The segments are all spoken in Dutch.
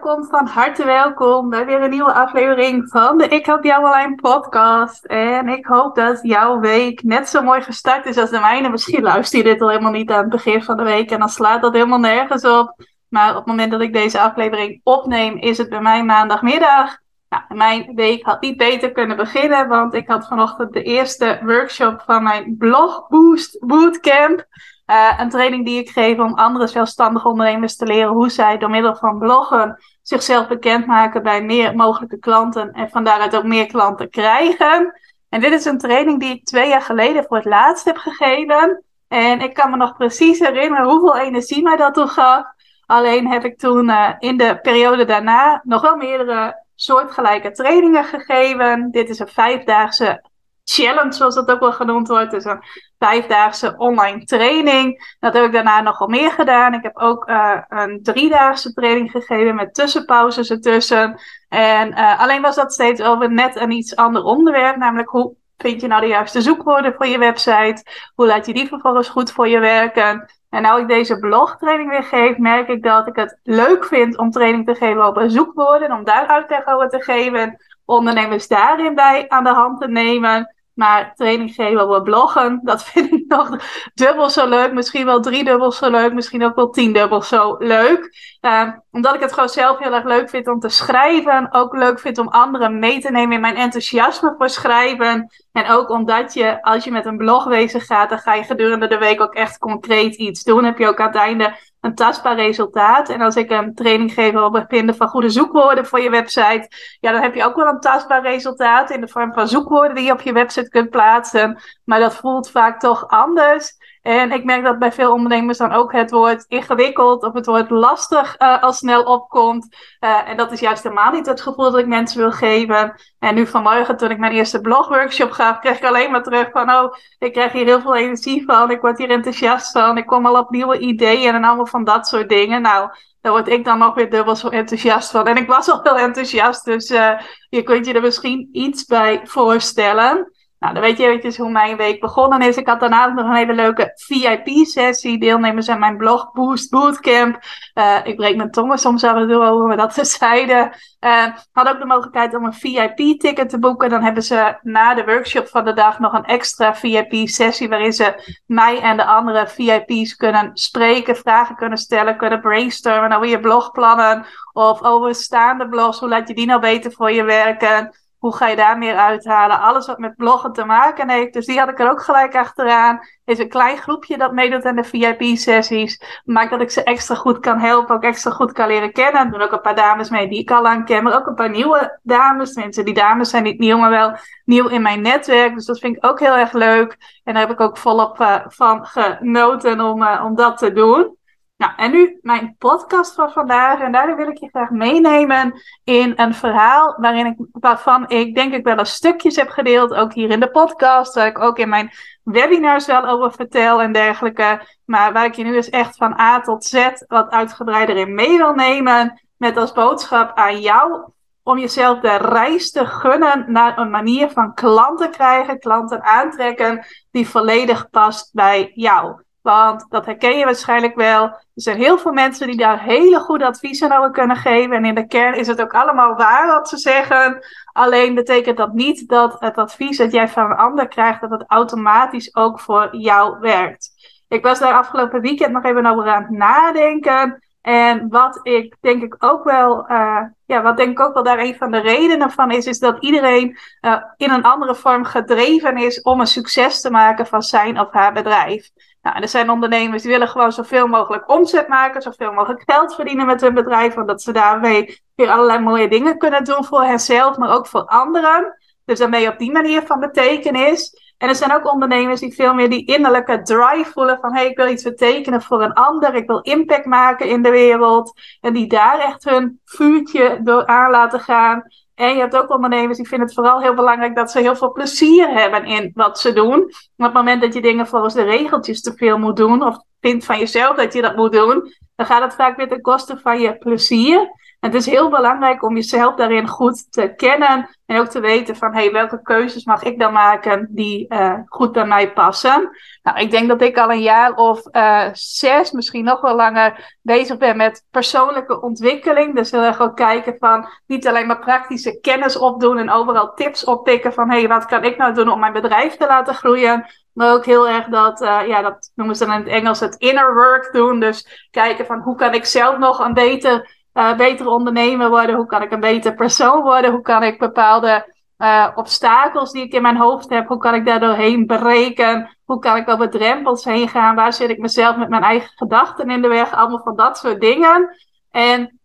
Welkom, van harte welkom bij weer een nieuwe aflevering van de Ik Help Jou Online podcast. En ik hoop dat jouw week net zo mooi gestart is als de mijne. Misschien luister je dit al helemaal niet aan het begin van de week en dan slaat dat helemaal nergens op. Maar op het moment dat ik deze aflevering opneem, is het bij mij maandagmiddag. Nou, mijn week had niet beter kunnen beginnen, want ik had vanochtend de eerste workshop van mijn Blog Boost Bootcamp. Uh, een training die ik geef om andere zelfstandige ondernemers te leren hoe zij door middel van bloggen zichzelf bekendmaken bij meer mogelijke klanten en van daaruit ook meer klanten krijgen. En dit is een training die ik twee jaar geleden voor het laatst heb gegeven. En ik kan me nog precies herinneren hoeveel energie mij dat toen gaf. Alleen heb ik toen uh, in de periode daarna nog wel meerdere soortgelijke trainingen gegeven. Dit is een vijfdaagse challenge, zoals dat ook wel genoemd wordt. Dus een vijfdaagse online training. Dat heb ik daarna nogal meer gedaan. Ik heb ook uh, een driedaagse training gegeven met tussenpauzes ertussen. En uh, alleen was dat steeds over net een iets ander onderwerp, namelijk hoe vind je nou de juiste zoekwoorden voor je website? Hoe laat je die vervolgens goed voor je werken? En nou ik deze blogtraining weer geef, merk ik dat ik het leuk vind om training te geven over zoekwoorden, om daar uitleg over te geven, ondernemers daarin bij aan de hand te nemen. Maar training geven over bloggen, dat vind ik nog dubbel zo leuk. Misschien wel driedubbel zo leuk. Misschien ook wel tiendubbel zo leuk. Uh, omdat ik het gewoon zelf heel erg leuk vind om te schrijven. Ook leuk vind om anderen mee te nemen in mijn enthousiasme voor schrijven. En ook omdat je, als je met een blog bezig gaat, dan ga je gedurende de week ook echt concreet iets doen. Heb je ook aan het einde een tastbaar resultaat. En als ik een training geef over het vinden van goede zoekwoorden voor je website, ja, dan heb je ook wel een tastbaar resultaat in de vorm van zoekwoorden die je op je website kunt plaatsen. Maar dat voelt vaak toch anders. En ik merk dat bij veel ondernemers dan ook het woord ingewikkeld of het woord lastig uh, al snel opkomt. Uh, en dat is juist helemaal niet het gevoel dat ik mensen wil geven. En nu vanmorgen, toen ik mijn eerste blogworkshop gaf, kreeg ik alleen maar terug van: Oh, ik krijg hier heel veel energie van. Ik word hier enthousiast van. Ik kom al op nieuwe ideeën en allemaal van dat soort dingen. Nou, daar word ik dan nog weer dubbel zo enthousiast van. En ik was al heel enthousiast, dus uh, je kunt je er misschien iets bij voorstellen. Nou, dan weet je eventjes hoe mijn week begonnen is. Ik had daarna nog een hele leuke VIP-sessie. Deelnemers aan mijn blog Boost Bootcamp. Uh, ik breek mijn tongen soms af en toe over, maar dat terzijde. Uh, had ook de mogelijkheid om een VIP-ticket te boeken. Dan hebben ze na de workshop van de dag nog een extra VIP-sessie. Waarin ze mij en de andere VIP's kunnen spreken, vragen kunnen stellen, kunnen brainstormen over je blogplannen. Of over staande blogs. Hoe laat je die nou beter voor je werken? Hoe ga je daar meer uithalen? Alles wat met bloggen te maken heeft. Dus die had ik er ook gelijk achteraan. Is een klein groepje dat meedoet aan de VIP-sessies. Maakt dat ik ze extra goed kan helpen. Ook extra goed kan leren kennen. Er doen ook een paar dames mee die ik al lang ken. Maar ook een paar nieuwe dames. Tenminste, die dames zijn niet nieuw, maar wel nieuw in mijn netwerk. Dus dat vind ik ook heel erg leuk. En daar heb ik ook volop uh, van genoten om, uh, om dat te doen. Nou, en nu mijn podcast van vandaag. En daarin wil ik je graag meenemen in een verhaal waarin ik, waarvan ik denk ik wel een stukjes heb gedeeld. Ook hier in de podcast, waar ik ook in mijn webinars wel over vertel en dergelijke. Maar waar ik je nu dus echt van A tot Z wat uitgebreider in mee wil nemen. Met als boodschap aan jou om jezelf de reis te gunnen naar een manier van klanten krijgen, klanten aantrekken die volledig past bij jou. Want dat herken je waarschijnlijk wel. Er zijn heel veel mensen die daar hele goede adviezen over kunnen geven. En in de kern is het ook allemaal waar wat ze zeggen. Alleen betekent dat niet dat het advies dat jij van een ander krijgt, dat het automatisch ook voor jou werkt. Ik was daar afgelopen weekend nog even over aan het nadenken. En wat ik denk ik ook wel, uh, ja, wat denk ik ook wel daar een van de redenen van is, is dat iedereen uh, in een andere vorm gedreven is om een succes te maken van zijn of haar bedrijf. Nou, er zijn ondernemers die willen gewoon zoveel mogelijk omzet maken, zoveel mogelijk geld verdienen met hun bedrijf, omdat ze daarmee weer allerlei mooie dingen kunnen doen voor henzelf, maar ook voor anderen. Dus daarmee op die manier van betekenis. En er zijn ook ondernemers die veel meer die innerlijke drive voelen van hey, ik wil iets betekenen voor een ander, ik wil impact maken in de wereld. En die daar echt hun vuurtje door aan laten gaan. En je hebt ook ondernemers die vinden het vooral heel belangrijk dat ze heel veel plezier hebben in wat ze doen. op het moment dat je dingen volgens de regeltjes te veel moet doen, of vindt van jezelf dat je dat moet doen, dan gaat het vaak weer ten koste van je plezier het is heel belangrijk om jezelf daarin goed te kennen en ook te weten van hey, welke keuzes mag ik dan maken die uh, goed bij mij passen. Nou, ik denk dat ik al een jaar of uh, zes, misschien nog wel langer, bezig ben met persoonlijke ontwikkeling. Dus heel erg ook kijken van niet alleen maar praktische kennis opdoen en overal tips oppikken van hey, wat kan ik nou doen om mijn bedrijf te laten groeien. Maar ook heel erg dat, uh, ja, dat noemen ze dan in het Engels het inner work doen. Dus kijken van hoe kan ik zelf nog een beter uh, beter ondernemer worden? Hoe kan ik een beter persoon worden? Hoe kan ik bepaalde uh, obstakels die ik in mijn hoofd heb, hoe kan ik daar doorheen breken? Hoe kan ik over drempels heen gaan? Waar zit ik mezelf met mijn eigen gedachten in de weg? Allemaal van dat soort dingen. En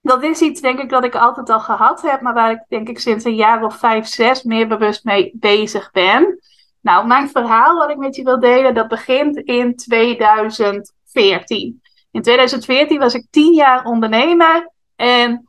dat is iets, denk ik, dat ik altijd al gehad heb, maar waar ik, denk ik, sinds een jaar of vijf, zes meer bewust mee bezig ben. Nou, mijn verhaal wat ik met je wil delen, dat begint in 2014. In 2014 was ik tien jaar ondernemer. En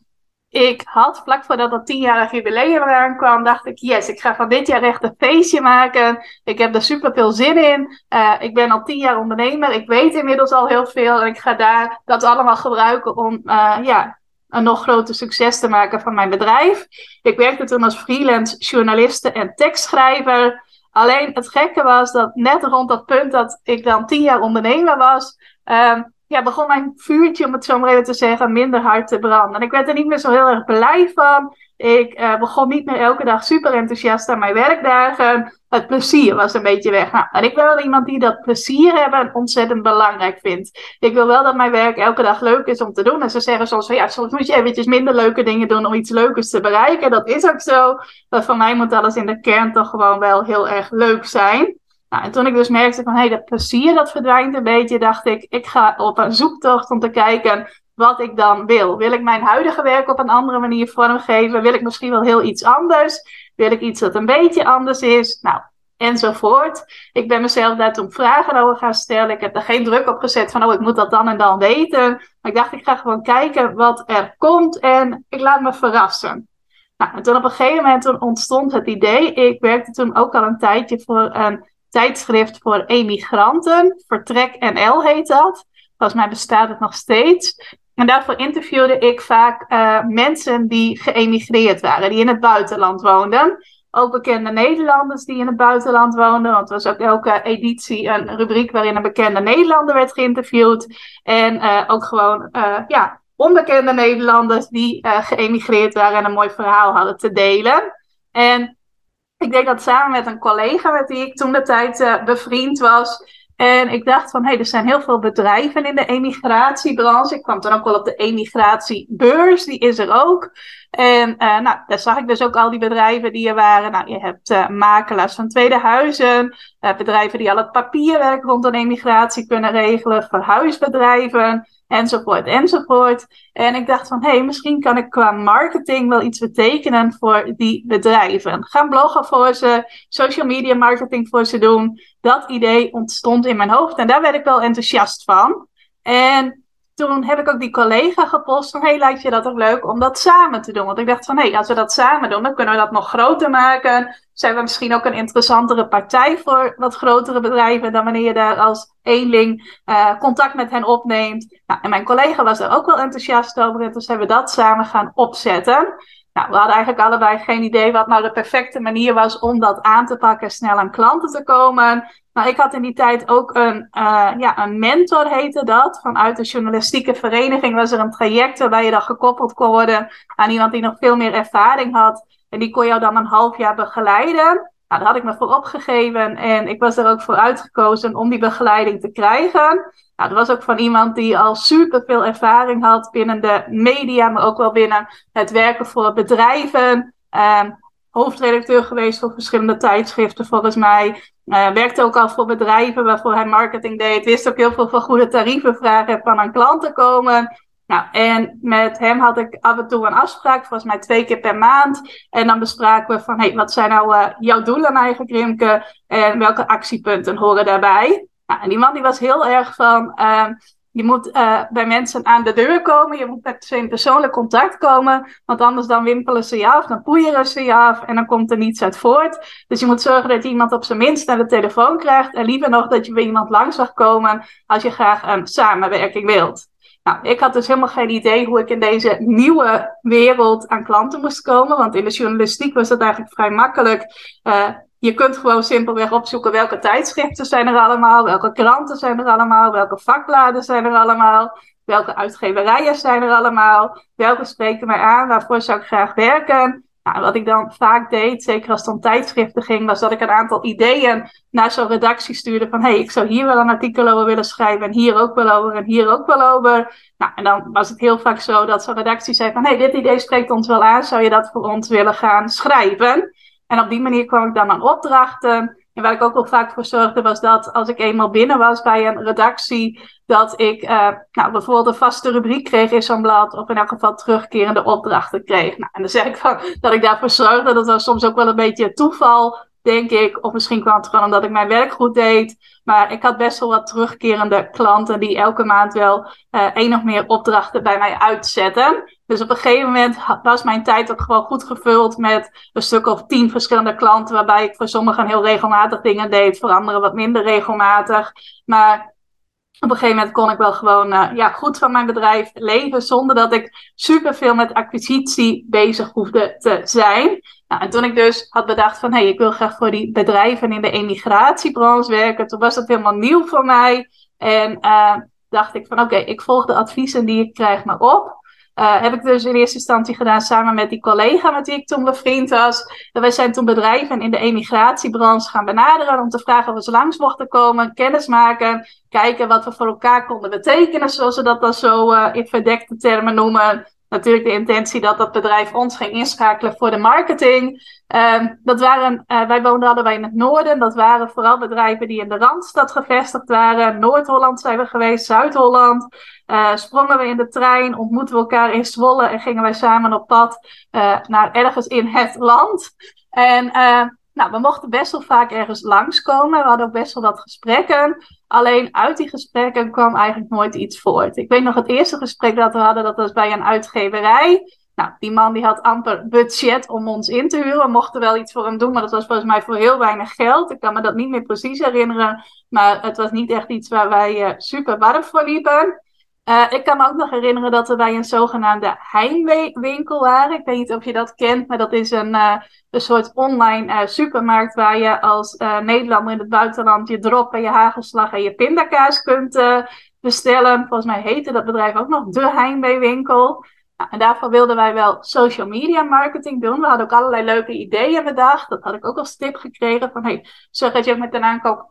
ik had, vlak voordat dat tienjarig jubileum eraan kwam, dacht ik, yes, ik ga van dit jaar echt een feestje maken. Ik heb er super veel zin in. Uh, ik ben al tien jaar ondernemer. Ik weet inmiddels al heel veel. En ik ga daar dat allemaal gebruiken om uh, ja, een nog groter succes te maken van mijn bedrijf. Ik werkte toen als freelance journaliste en tekstschrijver. Alleen het gekke was dat net rond dat punt dat ik dan tien jaar ondernemer was, uh, ja, begon mijn vuurtje, om het zo maar even te zeggen, minder hard te branden. En ik werd er niet meer zo heel erg blij van. Ik uh, begon niet meer elke dag super enthousiast aan mijn werkdagen. Het plezier was een beetje weg. Nou, en ik ben wel iemand die dat plezier hebben ontzettend belangrijk vindt. Ik wil wel dat mijn werk elke dag leuk is om te doen. En ze zeggen soms van ja, soms moet je eventjes minder leuke dingen doen om iets leukers te bereiken. Dat is ook zo. Maar voor mij moet alles in de kern toch gewoon wel heel erg leuk zijn. Nou, en toen ik dus merkte van, hé, hey, dat plezier dat verdwijnt een beetje, dacht ik, ik ga op een zoektocht om te kijken wat ik dan wil. Wil ik mijn huidige werk op een andere manier vormgeven? Wil ik misschien wel heel iets anders? Wil ik iets dat een beetje anders is? Nou, enzovoort. Ik ben mezelf daar toen vragen over gaan stellen. Ik heb er geen druk op gezet van, oh, ik moet dat dan en dan weten. Maar ik dacht, ik ga gewoon kijken wat er komt en ik laat me verrassen. Nou, en toen op een gegeven moment ontstond het idee. Ik werkte toen ook al een tijdje voor een tijdschrift voor emigranten. Vertrek NL heet dat. Volgens mij bestaat het nog steeds. En daarvoor interviewde ik vaak uh, mensen die geëmigreerd waren, die in het buitenland woonden. Ook bekende Nederlanders die in het buitenland woonden. Want er was ook elke editie een rubriek waarin een bekende Nederlander werd geïnterviewd. En uh, ook gewoon uh, ja, onbekende Nederlanders die geëmigreerd waren en een mooi verhaal hadden te delen. En ik deed dat samen met een collega met wie ik toen de tijd uh, bevriend was. En ik dacht van, hé, hey, er zijn heel veel bedrijven in de emigratiebranche. Ik kwam toen ook wel op de emigratiebeurs, die is er ook. En uh, nou, daar zag ik dus ook al die bedrijven die er waren. Nou, je hebt uh, makelaars van tweede huizen, bedrijven die al het papierwerk rondom emigratie kunnen regelen, verhuisbedrijven enzovoort, enzovoort. En ik dacht van, hé, hey, misschien kan ik qua marketing wel iets betekenen voor die bedrijven. Gaan bloggen voor ze, social media marketing voor ze doen. Dat idee ontstond in mijn hoofd en daar werd ik wel enthousiast van. En toen heb ik ook die collega gepost van, hey, lijkt je dat ook leuk om dat samen te doen? Want ik dacht van, hé, als we dat samen doen, dan kunnen we dat nog groter maken. Zijn we misschien ook een interessantere partij voor wat grotere bedrijven dan wanneer je daar als eenling uh, contact met hen opneemt. Nou, en mijn collega was er ook wel enthousiast over dus hebben we dat samen gaan opzetten. Nou, we hadden eigenlijk allebei geen idee wat nou de perfecte manier was om dat aan te pakken, snel aan klanten te komen. Nou, ik had in die tijd ook een, uh, ja, een mentor, heette dat. Vanuit de journalistieke vereniging was er een traject waarbij je dan gekoppeld kon worden aan iemand die nog veel meer ervaring had. En die kon jou dan een half jaar begeleiden. Nou, daar had ik me voor opgegeven en ik was er ook voor uitgekozen om die begeleiding te krijgen. Nou, dat was ook van iemand die al super veel ervaring had binnen de media, maar ook wel binnen het werken voor bedrijven. Uh, hoofdredacteur geweest voor verschillende tijdschriften volgens mij. Uh, werkte ook al voor bedrijven waarvoor hij marketing deed. Wist ook heel veel van goede tarieven vragen van aan klanten komen. Nou, en met hem had ik af en toe een afspraak, volgens mij twee keer per maand. En dan bespraken we van, hey, wat zijn nou uh, jouw doelen eigenlijk, Rimke? En welke actiepunten horen daarbij? Nou, en die man die was heel erg van, uh, je moet uh, bij mensen aan de deur komen. Je moet met ze in persoonlijk contact komen. Want anders dan wimpelen ze je af, dan poeieren ze je af. En dan komt er niets uit voort. Dus je moet zorgen dat iemand op zijn minst naar de telefoon krijgt. En liever nog dat je bij iemand langs mag komen als je graag een samenwerking wilt. Nou, ik had dus helemaal geen idee hoe ik in deze nieuwe wereld aan klanten moest komen. Want in de journalistiek was dat eigenlijk vrij makkelijk. Uh, je kunt gewoon simpelweg opzoeken welke tijdschriften zijn er allemaal, welke kranten zijn er allemaal, welke vakbladen zijn er allemaal, welke uitgeverijen zijn er allemaal, welke spreken mij aan, waarvoor zou ik graag werken. Nou, wat ik dan vaak deed, zeker als het om tijdschriften ging, was dat ik een aantal ideeën naar zo'n redactie stuurde van hey, ik zou hier wel een artikel over willen schrijven en hier ook wel over en hier ook wel over. Nou, en dan was het heel vaak zo dat zo'n redactie zei van hey, dit idee spreekt ons wel aan, zou je dat voor ons willen gaan schrijven? En op die manier kwam ik dan aan opdrachten. En waar ik ook wel vaak voor zorgde, was dat als ik eenmaal binnen was bij een redactie, dat ik uh, nou, bijvoorbeeld een vaste rubriek kreeg in zo'n blad, of in elk geval terugkerende opdrachten kreeg. Nou, en dan zeg ik van dat ik daarvoor zorgde. Dat was soms ook wel een beetje toeval, denk ik. Of misschien kwam het gewoon omdat ik mijn werk goed deed. Maar ik had best wel wat terugkerende klanten die elke maand wel uh, één of meer opdrachten bij mij uitzetten. Dus op een gegeven moment was mijn tijd ook gewoon goed gevuld met een stuk of tien verschillende klanten, waarbij ik voor sommigen heel regelmatig dingen deed, voor anderen wat minder regelmatig. Maar op een gegeven moment kon ik wel gewoon uh, ja, goed van mijn bedrijf leven, zonder dat ik superveel met acquisitie bezig hoefde te zijn. Nou, en toen ik dus had bedacht van, hé, hey, ik wil graag voor die bedrijven in de emigratiebranche werken, toen was dat helemaal nieuw voor mij. En uh, dacht ik van, oké, ik volg de adviezen die ik krijg maar op. Uh, heb ik dus in eerste instantie gedaan samen met die collega met wie ik toen bevriend was. En wij zijn toen bedrijven in de emigratiebranche gaan benaderen om te vragen of we langs mochten komen, kennis maken, kijken wat we voor elkaar konden betekenen, zoals ze dat dan zo uh, in verdekte termen noemen natuurlijk de intentie dat dat bedrijf ons ging inschakelen voor de marketing. Uh, dat waren, uh, wij woonden wij in het noorden. Dat waren vooral bedrijven die in de Randstad gevestigd waren. Noord-Holland zijn we geweest, Zuid-Holland. Uh, sprongen we in de trein, ontmoetten we elkaar in Zwolle en gingen wij samen op pad uh, naar ergens in het land. En nou, we mochten best wel vaak ergens langskomen. We hadden ook best wel wat gesprekken. Alleen uit die gesprekken kwam eigenlijk nooit iets voort. Ik weet nog het eerste gesprek dat we hadden, dat was bij een uitgeverij. Nou, die man die had amper budget om ons in te huren. We mochten wel iets voor hem doen, maar dat was volgens mij voor heel weinig geld. Ik kan me dat niet meer precies herinneren. Maar het was niet echt iets waar wij uh, super warm voor liepen. Uh, ik kan me ook nog herinneren dat we bij een zogenaamde Heimwinkel waren. Ik weet niet of je dat kent, maar dat is een, uh, een soort online uh, supermarkt waar je als Nederlander in het buitenland je drop en je hagelslag en je pindakaas kunt bestellen. Volgens mij heette dat bedrijf ook nog de Heimwee-winkel. Nou, en daarvoor wilden wij wel social media marketing doen. We hadden ook allerlei leuke ideeën bedacht. Dat had ik ook als tip gekregen. Van hey, zorg dat je met een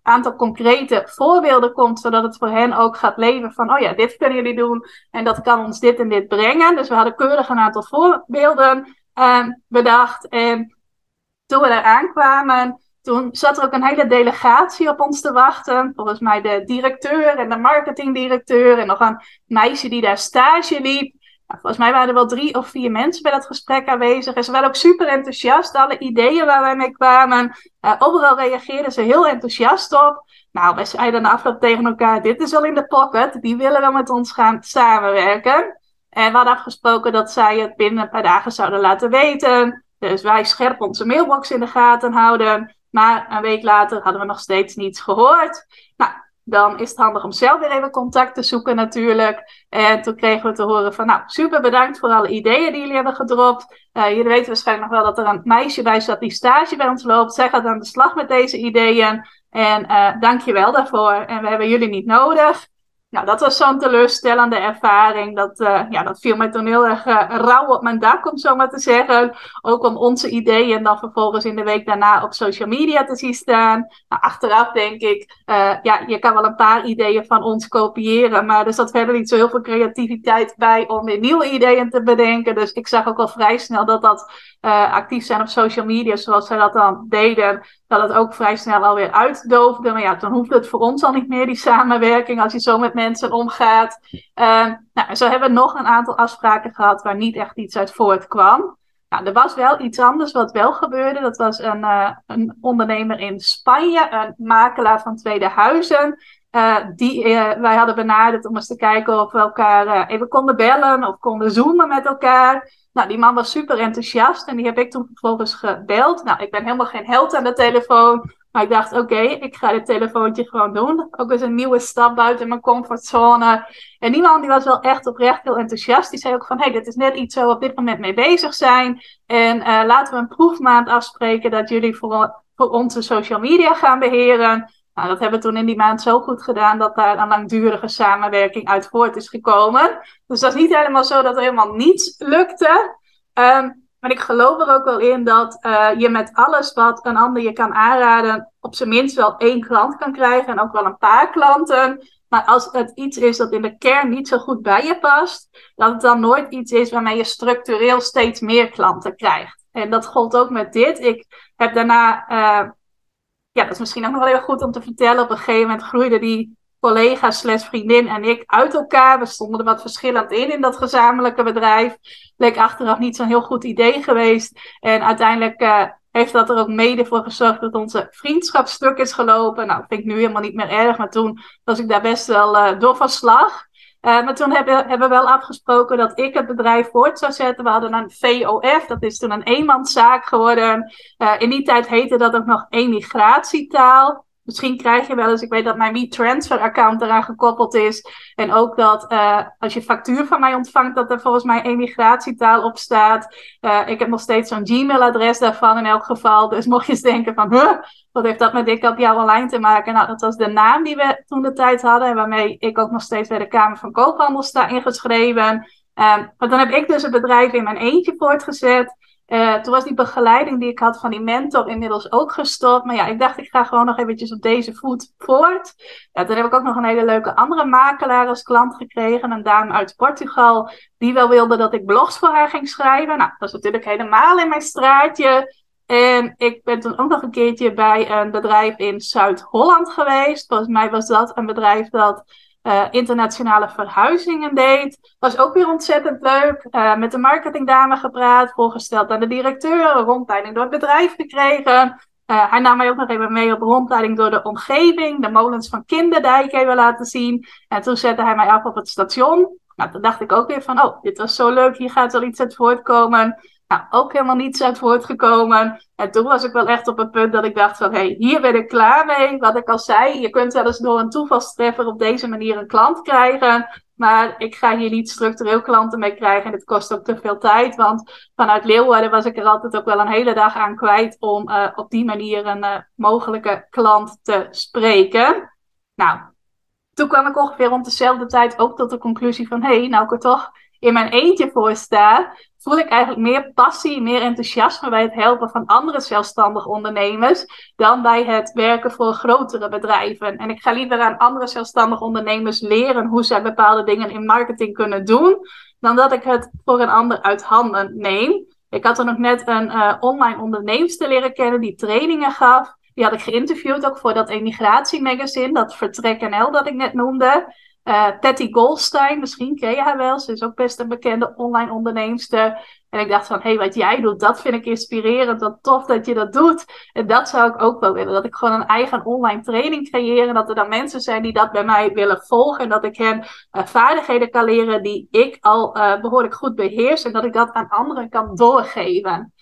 aantal, concrete voorbeelden komt. Zodat het voor hen ook gaat leven van, oh ja, dit kunnen jullie doen. En dat kan ons dit en dit brengen. Dus we hadden keurig een aantal voorbeelden uh, bedacht. En toen we daar aankwamen, toen zat er ook een hele delegatie op ons te wachten. Volgens mij de directeur en de marketingdirecteur. En nog een meisje die daar stage liep. Volgens mij waren er wel drie of vier mensen bij dat gesprek aanwezig. En ze waren ook super enthousiast. Alle ideeën waar wij mee kwamen. Uh, overal reageerden ze heel enthousiast op. Nou, wij zeiden na afloop tegen elkaar: Dit is al in de pocket. Die willen wel met ons gaan samenwerken. En we hadden afgesproken dat zij het binnen een paar dagen zouden laten weten. Dus wij scherp onze mailbox in de gaten houden. Maar een week later hadden we nog steeds niets gehoord. Nou, dan is het handig om zelf weer even contact te zoeken natuurlijk. En toen kregen we te horen van, nou, super bedankt voor alle ideeën die jullie hebben gedropt. Uh, jullie weten waarschijnlijk nog wel dat er een meisje bij zat die stage bij ons loopt. Zij gaat aan de slag met deze ideeën. En uh, dank je wel daarvoor. En we hebben jullie niet nodig. Nou, dat was zo'n teleurstellende ervaring. Dat, uh, ja, dat viel mij toen heel erg uh, rauw op mijn dak, om zo maar te zeggen. Ook om onze ideeën dan vervolgens in de week daarna op social media te zien staan. Nou, achteraf denk ik, uh, ja, je kan wel een paar ideeën van ons kopiëren. Maar er zat verder niet zo heel veel creativiteit bij om weer nieuwe ideeën te bedenken. Dus ik zag ook al vrij snel dat dat actief zijn op social media, zoals zij dat dan deden, dat het ook vrij snel alweer uitdoofde. Maar ja, dan hoefde het voor ons al niet meer, die samenwerking. Als je zo met mensen omgaat. Uh, nou, zo hebben we nog een aantal afspraken gehad waar niet echt iets uit voortkwam. Nou, er was wel iets anders wat wel gebeurde. Dat was een, uh, een ondernemer in Spanje, een makelaar van tweede huizen. Uh, die wij hadden benaderd om eens te kijken of we elkaar even konden bellen of konden zoomen met elkaar. Nou, die man was super enthousiast en die heb ik toen vervolgens gebeld. Nou, ik ben helemaal geen held aan de telefoon. Maar ik dacht, oké, ik ga dit telefoontje gewoon doen. Ook eens een nieuwe stap buiten mijn comfortzone. En die man die was wel echt oprecht heel enthousiast. Die zei ook van, hé, hey, dit is net iets waar we op dit moment mee bezig zijn. En uh, laten we een proefmaand afspreken dat jullie voor, voor onze social media gaan beheren. Nou, dat hebben we toen in die maand zo goed gedaan dat daar een langdurige samenwerking uit voort is gekomen. Dus dat is niet helemaal zo dat er helemaal niets lukte. Um, maar ik geloof er ook wel in dat uh, je met alles wat een ander je kan aanraden, op zijn minst wel één klant kan krijgen en ook wel een paar klanten. Maar als het iets is dat in de kern niet zo goed bij je past, dat het dan nooit iets is waarmee je structureel steeds meer klanten krijgt. En dat gold ook met dit. Ik heb daarna, uh, ja, dat is misschien ook nog wel even goed om te vertellen. Op een gegeven moment groeide die collega slash vriendin en ik uit elkaar. We stonden er wat verschillend in in dat gezamenlijke bedrijf. Leek achteraf niet zo'n heel goed idee geweest. En uiteindelijk uh, heeft dat er ook mede voor gezorgd dat onze vriendschap stuk is gelopen. Nou, vind ik nu helemaal niet meer erg, maar toen was ik daar best wel uh, door van slag. Uh, maar toen hebben, hebben we wel afgesproken dat ik het bedrijf voort zou zetten. We hadden een VOF, dat is toen een eenmanszaak geworden. In die tijd heette dat ook nog emigratietaal. Misschien krijg je wel eens, ik weet dat mijn WeTransfer-account eraan gekoppeld is. En ook dat uh, als je factuur van mij ontvangt, dat er volgens mij emigratietaal op staat. Uh, ik heb nog steeds zo'n Gmail-adres daarvan in elk geval. Dus mocht je eens denken van, huh, wat heeft dat met ik op jou online te maken? Nou, dat was de naam die we toen de tijd hadden. En waarmee ik ook nog steeds bij de Kamer van Koophandel sta ingeschreven. Um, maar dan heb ik dus het bedrijf in mijn eentje voortgezet. Uh, toen was die begeleiding die ik had van die mentor inmiddels ook gestopt. Maar ja, ik dacht, ik ga gewoon nog eventjes op deze voet voort. Ja, toen heb ik ook nog een hele leuke andere makelaar als klant gekregen. Een dame uit Portugal, die wel wilde dat ik blogs voor haar ging schrijven. Nou, dat is natuurlijk helemaal in mijn straatje. En ik ben toen ook nog een keertje bij een bedrijf in Zuid-Holland geweest. Volgens mij was dat een bedrijf dat uh, internationale verhuizingen deed. Was ook weer ontzettend leuk. Uh, met de marketingdame gepraat, voorgesteld aan de directeur, rondleiding door het bedrijf gekregen. Uh, hij nam mij ook nog even mee op rondleiding door de omgeving, de molens van Kinderdijk even laten zien. En toen zette hij mij af op het station. Nou, toen dacht ik ook weer van, oh, dit was zo leuk, hier gaat wel iets uit voortkomen. Nou, ook helemaal niets uit voortgekomen. En toen was ik wel echt op het punt dat ik dacht van, hé, hey, hier ben ik klaar mee. Wat ik al zei, je kunt eens door een toevalstreffer op deze manier een klant krijgen. Maar ik ga hier niet structureel klanten mee krijgen. En het kost ook te veel tijd. Want vanuit Leeuwarden was ik er altijd ook wel een hele dag aan kwijt om uh, op die manier een uh, mogelijke klant te spreken. Nou, toen kwam ik ongeveer rond dezelfde tijd ook tot de conclusie van, hé, hey, nou ik toch in mijn eentje voor sta, voel ik eigenlijk meer passie, meer enthousiasme bij het helpen van andere zelfstandig ondernemers dan bij het werken voor grotere bedrijven. En ik ga liever aan andere zelfstandig ondernemers leren hoe zij bepaalde dingen in marketing kunnen doen, dan dat ik het voor een ander uit handen neem. Ik had er nog net een uh, online onderneemster leren kennen die trainingen gaf. Die had ik geïnterviewd ook voor dat emigratiemagazine, dat Vertrek NL dat ik net noemde. Uh, Patty Goldstein, misschien ken je haar wel. Ze is ook best een bekende online onderneemster. En ik dacht van, hé, hey, wat jij doet, dat vind ik inspirerend. Wat tof dat je dat doet. En dat zou ik ook wel willen. Dat ik gewoon een eigen online training creëer. En dat er dan mensen zijn die dat bij mij willen volgen. En dat ik hen uh, vaardigheden kan leren die ik al uh, behoorlijk goed beheers. En dat ik dat aan anderen kan doorgeven.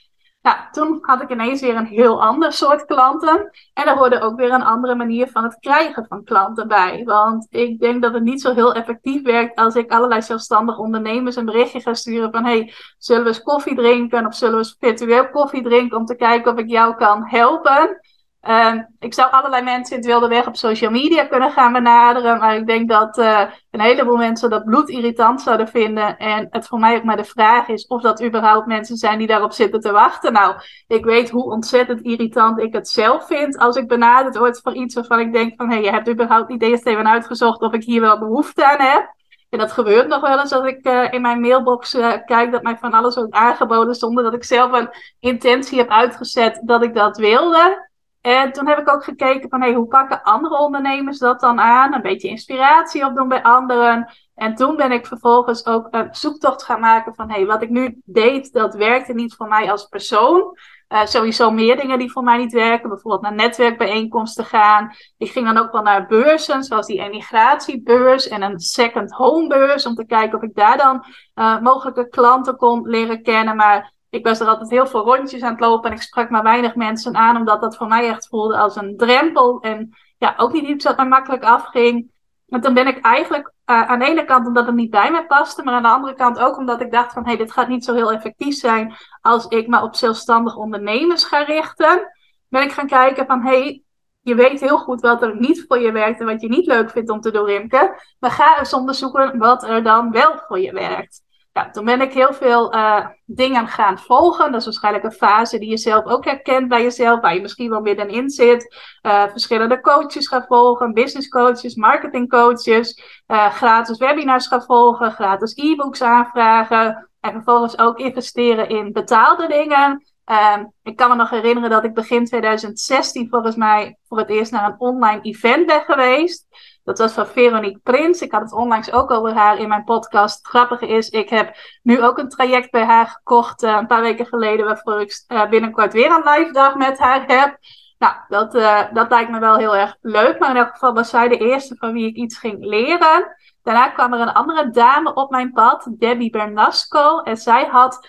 Ja, toen had ik ineens weer een heel ander soort klanten. En er hoorde ook weer een andere manier van het krijgen van klanten bij. Want ik denk dat het niet zo heel effectief werkt als ik allerlei zelfstandige ondernemers een berichtje ga sturen van hey, zullen we eens koffie drinken of zullen we eens virtueel koffie drinken om te kijken of ik jou kan helpen. Uh, ik zou allerlei mensen in het wilde weg op social media kunnen gaan benaderen. Maar ik denk dat uh, een heleboel mensen dat bloed irritant zouden vinden. En het voor mij ook maar de vraag is of dat überhaupt mensen zijn die daarop zitten te wachten. Nou, ik weet hoe ontzettend irritant ik het zelf vind als ik benaderd word voor iets waarvan ik denk van... hé, hey, je hebt überhaupt niet eerst even uitgezocht of ik hier wel behoefte aan heb. En dat gebeurt nog wel eens als ik uh, in mijn mailbox uh, kijk dat mij van alles wordt aangeboden zonder dat ik zelf een intentie heb uitgezet dat ik dat wilde. En toen heb ik ook gekeken van hey, hoe pakken andere ondernemers dat dan aan? Een beetje inspiratie opdoen bij anderen. En toen ben ik vervolgens ook een zoektocht gaan maken van hey, wat ik nu deed, dat werkte niet voor mij als persoon. Uh, sowieso meer dingen die voor mij niet werken. Bijvoorbeeld naar netwerkbijeenkomsten gaan. Ik ging dan ook wel naar beurzen, zoals die emigratiebeurs en een second home beurs. Om te kijken of ik daar dan uh, mogelijke klanten kon leren kennen. Maar ik was er altijd heel veel rondjes aan het lopen en ik sprak maar weinig mensen aan, omdat dat voor mij echt voelde als een drempel. En ja, ook niet iets mij makkelijk afging. En toen ben ik eigenlijk uh, aan de ene kant omdat het niet bij mij paste, maar aan de andere kant ook omdat ik dacht van hé, hey, dit gaat niet zo heel effectief zijn als ik me op zelfstandig ondernemers ga richten. Ben ik gaan kijken van hé, hey, je weet heel goed wat er niet voor je werkt en wat je niet leuk vindt om te doen, Rimke. Maar ga eens onderzoeken wat er dan wel voor je werkt. Ja, toen ben ik heel veel uh, dingen gaan volgen. Dat is waarschijnlijk een fase die je zelf ook herkent bij jezelf, waar je misschien wel middenin zit. Uh, verschillende coaches gaan volgen, business coaches, marketing coaches, uh, gratis webinars gaan volgen, gratis e-books aanvragen. En vervolgens ook investeren in betaalde dingen. Uh, ik kan me nog herinneren dat ik begin 2016 volgens mij voor het eerst naar een online event ben geweest. Dat was van Veronique Prins. Ik had het onlangs ook over haar in mijn podcast. Het grappige is, ik heb nu ook een traject bij haar gekocht uh, een paar weken geleden, waarvoor ik uh, binnenkort weer een live dag met haar heb. Nou, dat, uh, dat lijkt me wel heel erg leuk. Maar in elk geval was zij de eerste van wie ik iets ging leren. Daarna kwam er een andere dame op mijn pad, Debbie Bernasco. En zij had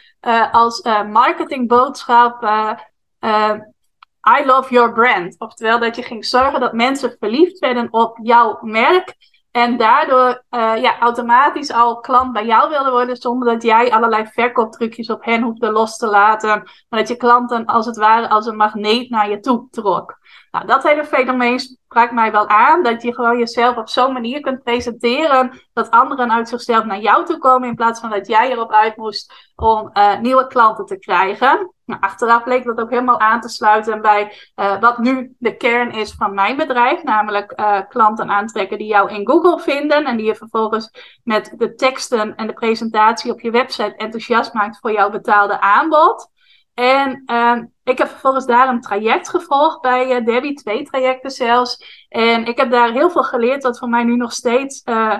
als marketingboodschap I love your brand. Oftewel dat je ging zorgen dat mensen verliefd werden op jouw merk. En daardoor uh, ja, automatisch al klant bij jou wilden worden. Zonder dat jij allerlei verkooptrucjes op hen hoefde los te laten. Maar dat je klanten als het ware als een magneet naar je toe trok. Nou, dat hele fenomeen sprak mij wel aan. Dat je gewoon jezelf op zo'n manier kunt presenteren. Dat anderen uit zichzelf naar jou toe komen. In plaats van dat jij erop uit moest om uh, nieuwe klanten te krijgen. Nou, achteraf bleek dat ook helemaal aan te sluiten bij uh, wat nu de kern is van mijn bedrijf. Namelijk uh, klanten aantrekken die jou in Google vinden. En die je vervolgens met de teksten en de presentatie op je website enthousiast maakt voor jouw betaalde aanbod. En uh, ik heb vervolgens daar een traject gevolgd bij uh, Debbie, twee trajecten zelfs. En ik heb daar heel veel geleerd, wat voor mij nu nog steeds uh,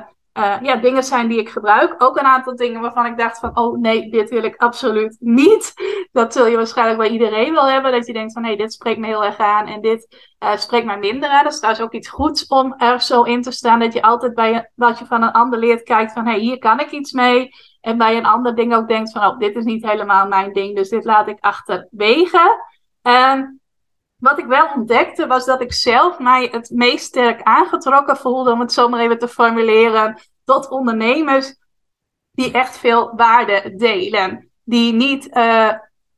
ja, dingen zijn die ik gebruik. Ook een aantal dingen waarvan ik dacht van, oh nee, dit wil ik absoluut niet. Dat zul je waarschijnlijk bij iedereen wel hebben, dat je denkt van, hé, hey, dit spreekt me heel erg aan en dit spreekt mij minder aan. Dat is trouwens ook iets goeds om er zo in te staan, dat je altijd bij wat je van een ander leert kijkt van, hé, hey, hier kan ik iets mee. En bij een ander ding ook denkt van, oh, dit is niet helemaal mijn ding, dus dit laat ik achterwege. En wat ik wel ontdekte was dat ik zelf mij het meest sterk aangetrokken voelde, om het zo maar even te formuleren, tot ondernemers die echt veel waarde delen. Die niet uh,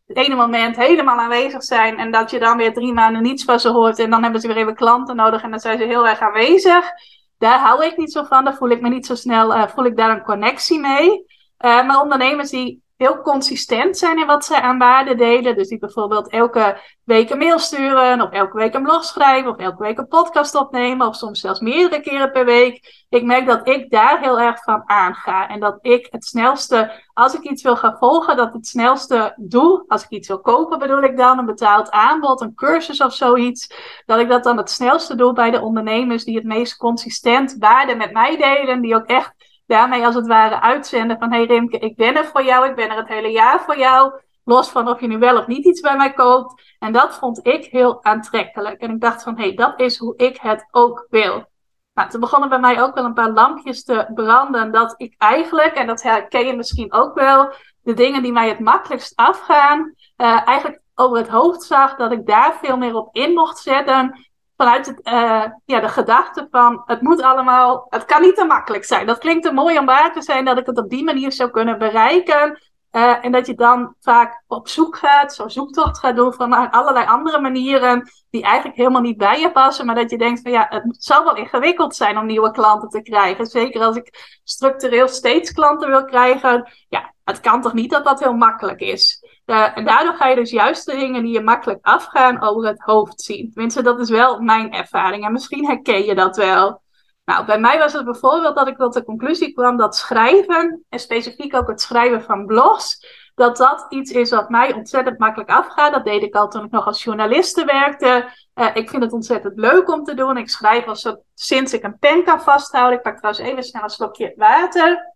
het ene moment helemaal aanwezig zijn en dat je dan weer drie maanden niets van ze hoort en dan hebben ze weer even klanten nodig en dan zijn ze heel erg aanwezig. Daar hou ik niet zo van, daar voel ik me niet zo snel, uh, voel ik daar een connectie mee. Uh, maar ondernemers die heel consistent zijn in wat zij aan waarde delen. Dus die bijvoorbeeld elke week een mail sturen, of elke week een blog schrijven, of elke week een podcast opnemen, of soms zelfs meerdere keren per week. Ik merk dat ik daar heel erg van aanga. En dat ik het snelste, als ik iets wil gaan volgen, dat het snelste doe. Als ik iets wil kopen, bedoel ik dan een betaald aanbod, een cursus of zoiets. Dat ik dat dan het snelste doe bij de ondernemers die het meest consistent waarde met mij delen. Die ook echt daarmee als het ware uitzenden van hey Rimke, ik ben er voor jou, ik ben er het hele jaar voor jou. Los van of je nu wel of niet iets bij mij koopt. En dat vond ik heel aantrekkelijk. En ik dacht van hé, hey, dat is hoe ik het ook wil. Nou, toen begonnen bij mij ook wel een paar lampjes te branden. Dat ik eigenlijk, en dat herken je misschien ook wel, de dingen die mij het makkelijkst afgaan, uh, eigenlijk over het hoofd zag. Dat ik daar veel meer op in mocht zetten vanuit het, uh, ja, de gedachte van het moet allemaal, het kan niet te makkelijk zijn. Dat klinkt te mooi om waar te zijn dat ik het op die manier zou kunnen bereiken. Uh, en dat je dan vaak op zoek gaat, zo zoektocht gaat doen van allerlei andere manieren die eigenlijk helemaal niet bij je passen. Maar dat je denkt van ja, het zal wel ingewikkeld zijn om nieuwe klanten te krijgen. Zeker als ik structureel steeds klanten wil krijgen. Ja, het kan toch niet dat dat heel makkelijk is. Uh, en daardoor ga je dus juist de dingen die je makkelijk afgaan over het hoofd zien. Tenminste, dat is wel mijn ervaring. En misschien herken je dat wel. Nou, bij mij was het bijvoorbeeld dat ik tot de conclusie kwam dat schrijven, en specifiek ook het schrijven van blogs, dat dat iets is wat mij ontzettend makkelijk afgaat. Dat deed ik al toen ik nog als journaliste werkte. Uh, ik vind het ontzettend leuk om te doen. Ik schrijf al sinds ik een pen kan vasthouden. Ik pak trouwens even snel een slokje water.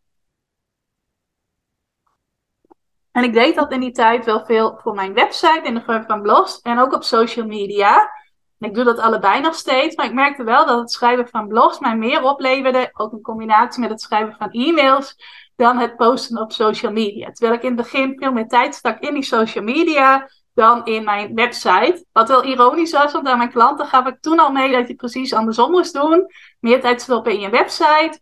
En ik deed dat in die tijd wel veel voor mijn website in de vorm van blogs en ook op social media. ik doe dat allebei nog steeds, maar ik merkte wel dat het schrijven van blogs mij meer opleverde, ook in combinatie met het schrijven van e-mails, dan het posten op social media. Terwijl ik in het begin veel meer tijd stak in die social media dan in mijn website. Wat wel ironisch was, want aan mijn klanten gaf ik toen al mee dat je precies andersom moest doen. Meer tijd stoppen in je website.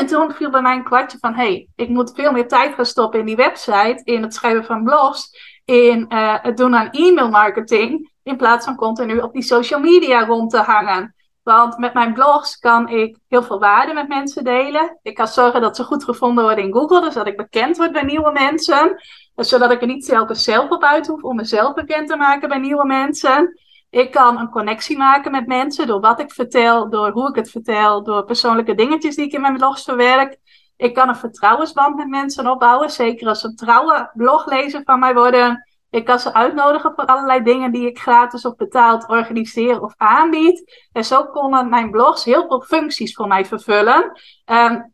En toen viel bij mij een kwartje van, hey, ik moet veel meer tijd gaan stoppen in die website, in het schrijven van blogs, in uh, het doen aan e-mail marketing, in plaats van continu op die social media rond te hangen. Want met mijn blogs kan ik heel veel waarde met mensen delen. Ik kan zorgen dat ze goed gevonden worden in Google, dus dat ik bekend word bij nieuwe mensen. Zodat ik er niet telkens zelf op uit hoef om mezelf bekend te maken bij nieuwe mensen. Ik kan een connectie maken met mensen door wat ik vertel, door hoe ik het vertel, door persoonlijke dingetjes die ik in mijn blogs verwerk. Ik kan een vertrouwensband met mensen opbouwen, zeker als ze trouwe bloglezer van mij worden. Ik kan ze uitnodigen voor allerlei dingen die ik gratis of betaald organiseer of aanbied. En zo konden mijn blogs heel veel functies voor mij vervullen. Um,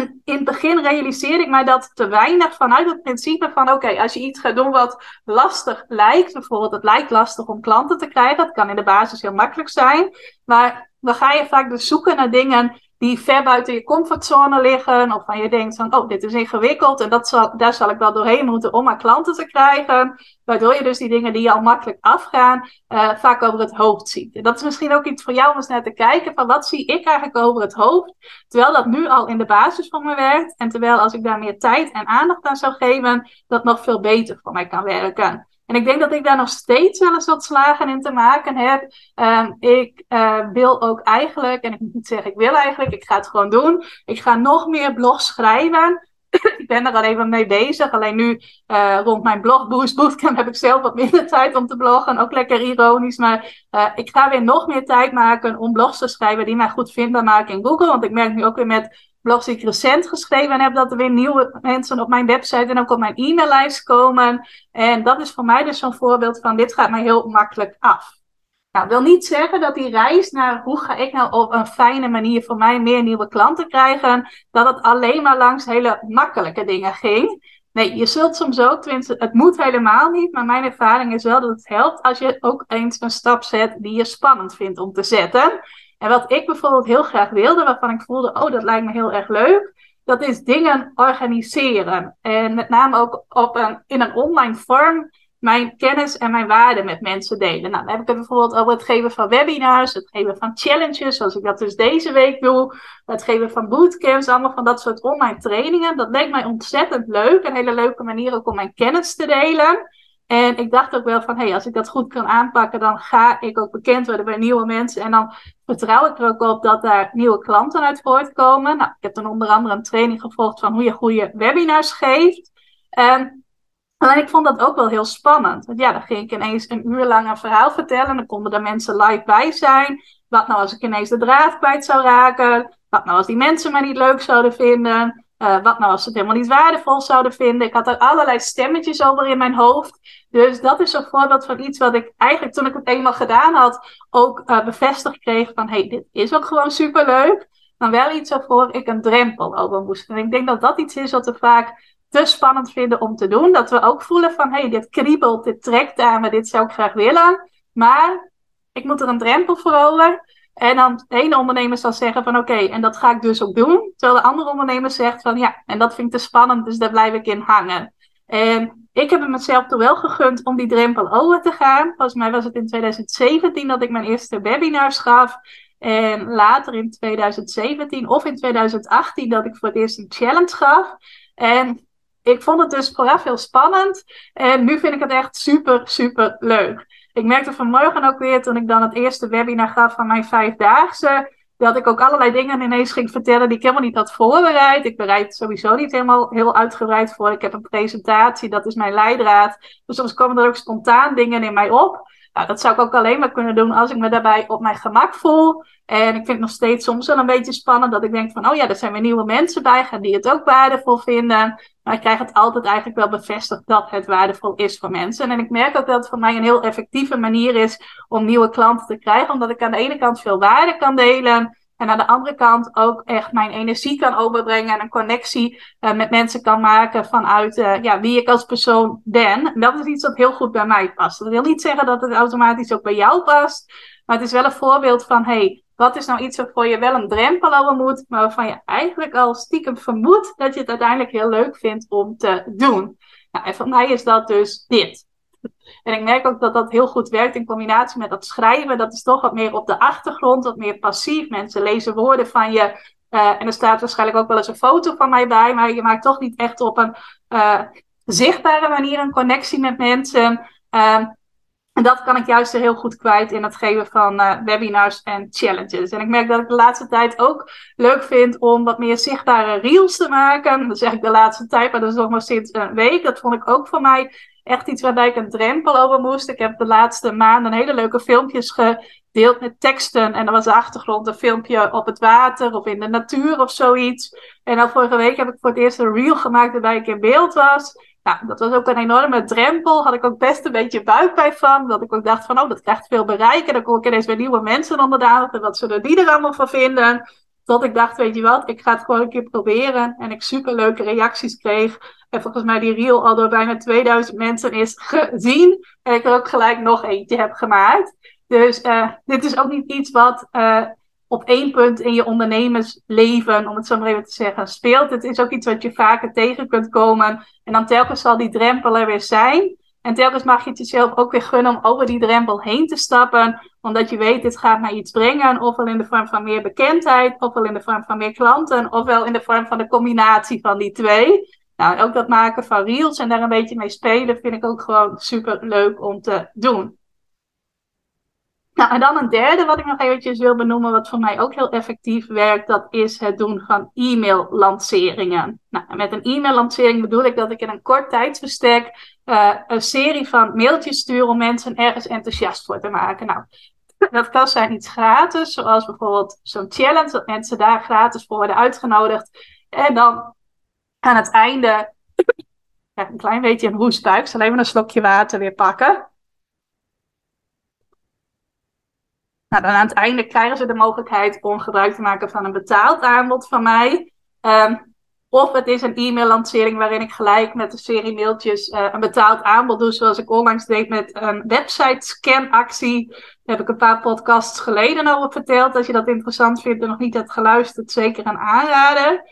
en in het begin realiseerde ik mij dat te weinig vanuit het principe van: oké, als je iets gaat doen wat lastig lijkt, bijvoorbeeld het lijkt lastig om klanten te krijgen, dat kan in de basis heel makkelijk zijn, maar dan ga je vaak dus zoeken naar dingen die ver buiten je comfortzone liggen. Of van je denkt van, oh, dit is ingewikkeld en dat zal, daar zal ik wel doorheen moeten om maar klanten te krijgen. Waardoor je dus die dingen die al makkelijk afgaan, uh, vaak over het hoofd ziet. En dat is misschien ook iets voor jou om eens naar te kijken van wat zie ik eigenlijk over het hoofd. Terwijl dat nu al in de basis van me werkt. En terwijl als ik daar meer tijd en aandacht aan zou geven, dat nog veel beter voor mij kan werken. En ik denk dat ik daar nog steeds wel eens wat slagen in te maken heb. Um, ik uh, wil ook eigenlijk, en ik moet niet zeggen ik wil eigenlijk, ik ga het gewoon doen. Ik ga nog meer blogs schrijven. ik ben er al even mee bezig. Alleen nu uh, rond mijn blog Boost Bootcamp heb ik zelf wat minder tijd om te bloggen. Ook lekker ironisch. Maar uh, ik ga weer nog meer tijd maken om blogs te schrijven die mij goed vindbaar maken in Google. Want ik merk nu ook weer met blogs die ik recent geschreven heb, dat er weer nieuwe mensen op mijn website en ook op mijn e-maillijst komen. En dat is voor mij dus zo'n voorbeeld van dit gaat mij heel makkelijk af. Nou, wil niet zeggen dat die reis naar hoe ga ik nou op een fijne manier voor mij meer nieuwe klanten krijgen, dat het alleen maar langs hele makkelijke dingen ging. Nee, je zult soms ook, tenminste, het moet helemaal niet, maar mijn ervaring is wel dat het helpt als je ook eens een stap zet die je spannend vindt om te zetten. En wat ik bijvoorbeeld heel graag wilde, waarvan ik voelde, oh, dat lijkt me heel erg leuk, dat is dingen organiseren. En met name ook op een, in een online vorm mijn kennis en mijn waarden met mensen delen. Nou, dan heb ik het bijvoorbeeld over het geven van webinars, het geven van challenges, zoals ik dat dus deze week doe, het geven van bootcamps, allemaal van dat soort online trainingen. Dat leek mij ontzettend leuk, een hele leuke manier ook om mijn kennis te delen. En ik dacht ook wel van, hé, hey, als ik dat goed kan aanpakken, dan ga ik ook bekend worden bij nieuwe mensen. En dan vertrouw ik er ook op dat daar nieuwe klanten uit voortkomen. Nou, ik heb dan onder andere een training gevolgd van hoe je goede webinars geeft. En ik vond dat ook wel heel spannend. Want ja, dan ging ik ineens een uur lang een verhaal vertellen. Dan konden er mensen live bij zijn. Wat nou als ik ineens de draad kwijt zou raken? Wat nou als die mensen mij niet leuk zouden vinden? Wat nou als ze het helemaal niet waardevol zouden vinden? Ik had er allerlei stemmetjes over in mijn hoofd. Dus dat is een voorbeeld van iets wat ik eigenlijk toen ik het eenmaal gedaan had, ook uh, bevestigd kreeg van hey, dit is ook gewoon superleuk. Maar wel iets waarvoor ik een drempel over moest. En ik denk dat dat iets is wat we vaak te spannend vinden om te doen. Dat we ook voelen van hey, dit kriebelt, dit trekt aan me, dit zou ik graag willen. Maar ik moet er een drempel voor over. En dan de ene ondernemer zal zeggen van oké, en dat ga ik dus ook doen. Terwijl de andere ondernemer zegt van ja, en dat vind ik te spannend, dus daar blijf ik in hangen. En ik heb het mezelf toch wel gegund om die drempel over te gaan. Volgens mij was het in 2017 dat ik mijn eerste webinars gaf. En later in 2017 of in 2018 dat ik voor het eerst een challenge gaf. En ik vond het dus vooraf heel spannend. En nu vind ik het echt super, super leuk. Ik merkte vanmorgen ook weer toen ik dan het eerste webinar gaf van mijn vijfdaagse. Dat ik ook allerlei dingen ineens ging vertellen die ik helemaal niet had voorbereid. Ik bereid sowieso niet helemaal heel uitgebreid voor. Ik heb een presentatie, dat is mijn leidraad. Dus soms komen er ook spontaan dingen in mij op. Nou, dat zou ik ook alleen maar kunnen doen als ik me daarbij op mijn gemak voel. En ik vind het nog steeds soms wel een beetje spannend dat ik denk van, oh ja, er zijn weer nieuwe mensen bij gaan die het ook waardevol vinden. Maar ik krijg het altijd eigenlijk wel bevestigd dat het waardevol is voor mensen. En ik merk ook dat het voor mij een heel effectieve manier is om nieuwe klanten te krijgen, omdat ik aan de ene kant veel waarde kan delen. En aan de andere kant ook echt mijn energie kan overbrengen en een connectie uh, met mensen kan maken vanuit uh, ja, wie ik als persoon ben. En dat is iets wat heel goed bij mij past. Dat wil niet zeggen dat het automatisch ook bij jou past. Maar het is wel een voorbeeld van, hey, wat is nou iets waarvoor je wel een drempel over moet, maar waarvan je eigenlijk al stiekem vermoedt dat je het uiteindelijk heel leuk vindt om te doen. Nou, en voor mij is dat dus dit. En ik merk ook dat dat heel goed werkt in combinatie met dat schrijven. Dat is toch wat meer op de achtergrond, wat meer passief. Mensen lezen woorden van je. Uh, en er staat waarschijnlijk ook wel eens een foto van mij bij, maar je maakt toch niet echt op een uh, zichtbare manier een connectie met mensen. Uh, en dat kan ik juist heel goed kwijt in het geven van uh, webinars en challenges. En ik merk dat ik de laatste tijd ook leuk vind om wat meer zichtbare reels te maken. Dat zeg ik de laatste tijd, maar dat is nog maar sinds een week. Dat vond ik ook voor mij echt iets waarbij ik een drempel over moest. Ik heb de laatste maanden hele leuke filmpjes gedeeld met teksten. En dan was de achtergrond een filmpje op het water of in de natuur of zoiets. En dan vorige week heb ik voor het eerst een reel gemaakt waarbij ik in beeld was. Nou, dat was ook een enorme drempel. Had ik ook best een beetje buikpijn van. Dat ik ook dacht van, oh, dat krijgt veel bereik. En dan kom ik ineens weer nieuwe mensen onder de aandacht. En wat zullen die er allemaal van vinden? Tot ik dacht, weet je wat, ik ga het gewoon een keer proberen. En ik super leuke reacties kreeg. En volgens mij die reel al door bijna 2000 mensen is gezien. En ik er ook gelijk nog eentje heb gemaakt. Dus uh, dit is ook niet iets wat uh, op één punt in je ondernemersleven, om het zo maar even te zeggen, speelt. Het is ook iets wat je vaker tegen kunt komen. En dan telkens zal die drempel er weer zijn. En telkens mag je het jezelf ook weer gunnen om over die drempel heen te stappen. Omdat je weet, dit gaat mij iets brengen. Ofwel in de vorm van meer bekendheid, ofwel in de vorm van meer klanten, ofwel in de vorm van de combinatie van die twee. Nou, ook dat maken van reels en daar een beetje mee spelen vind ik ook gewoon super leuk om te doen. Nou, en dan een derde wat ik nog eventjes wil benoemen, wat voor mij ook heel effectief werkt, dat is het doen van e-mail-lanceringen. Nou, met een e-mail-lancering bedoel ik dat ik in een kort tijdsbestek uh, een serie van mailtjes stuur om mensen ergens enthousiast voor te maken. Nou, dat kan zijn iets gratis, zoals bijvoorbeeld zo'n challenge, dat mensen daar gratis voor worden uitgenodigd. En dan aan het einde, een klein beetje een hoestbuik, zal even een slokje water weer pakken. Nou, dan aan het einde krijgen ze de mogelijkheid om gebruik te maken van een betaald aanbod van mij. Um, of het is een e-mail-lancering waarin ik gelijk met een serie mailtjes uh, een betaald aanbod doe, zoals ik onlangs deed met een website-scan-actie. Daar heb ik een paar podcasts geleden over verteld. Als je dat interessant vindt en nog niet hebt geluisterd, zeker een aanrader.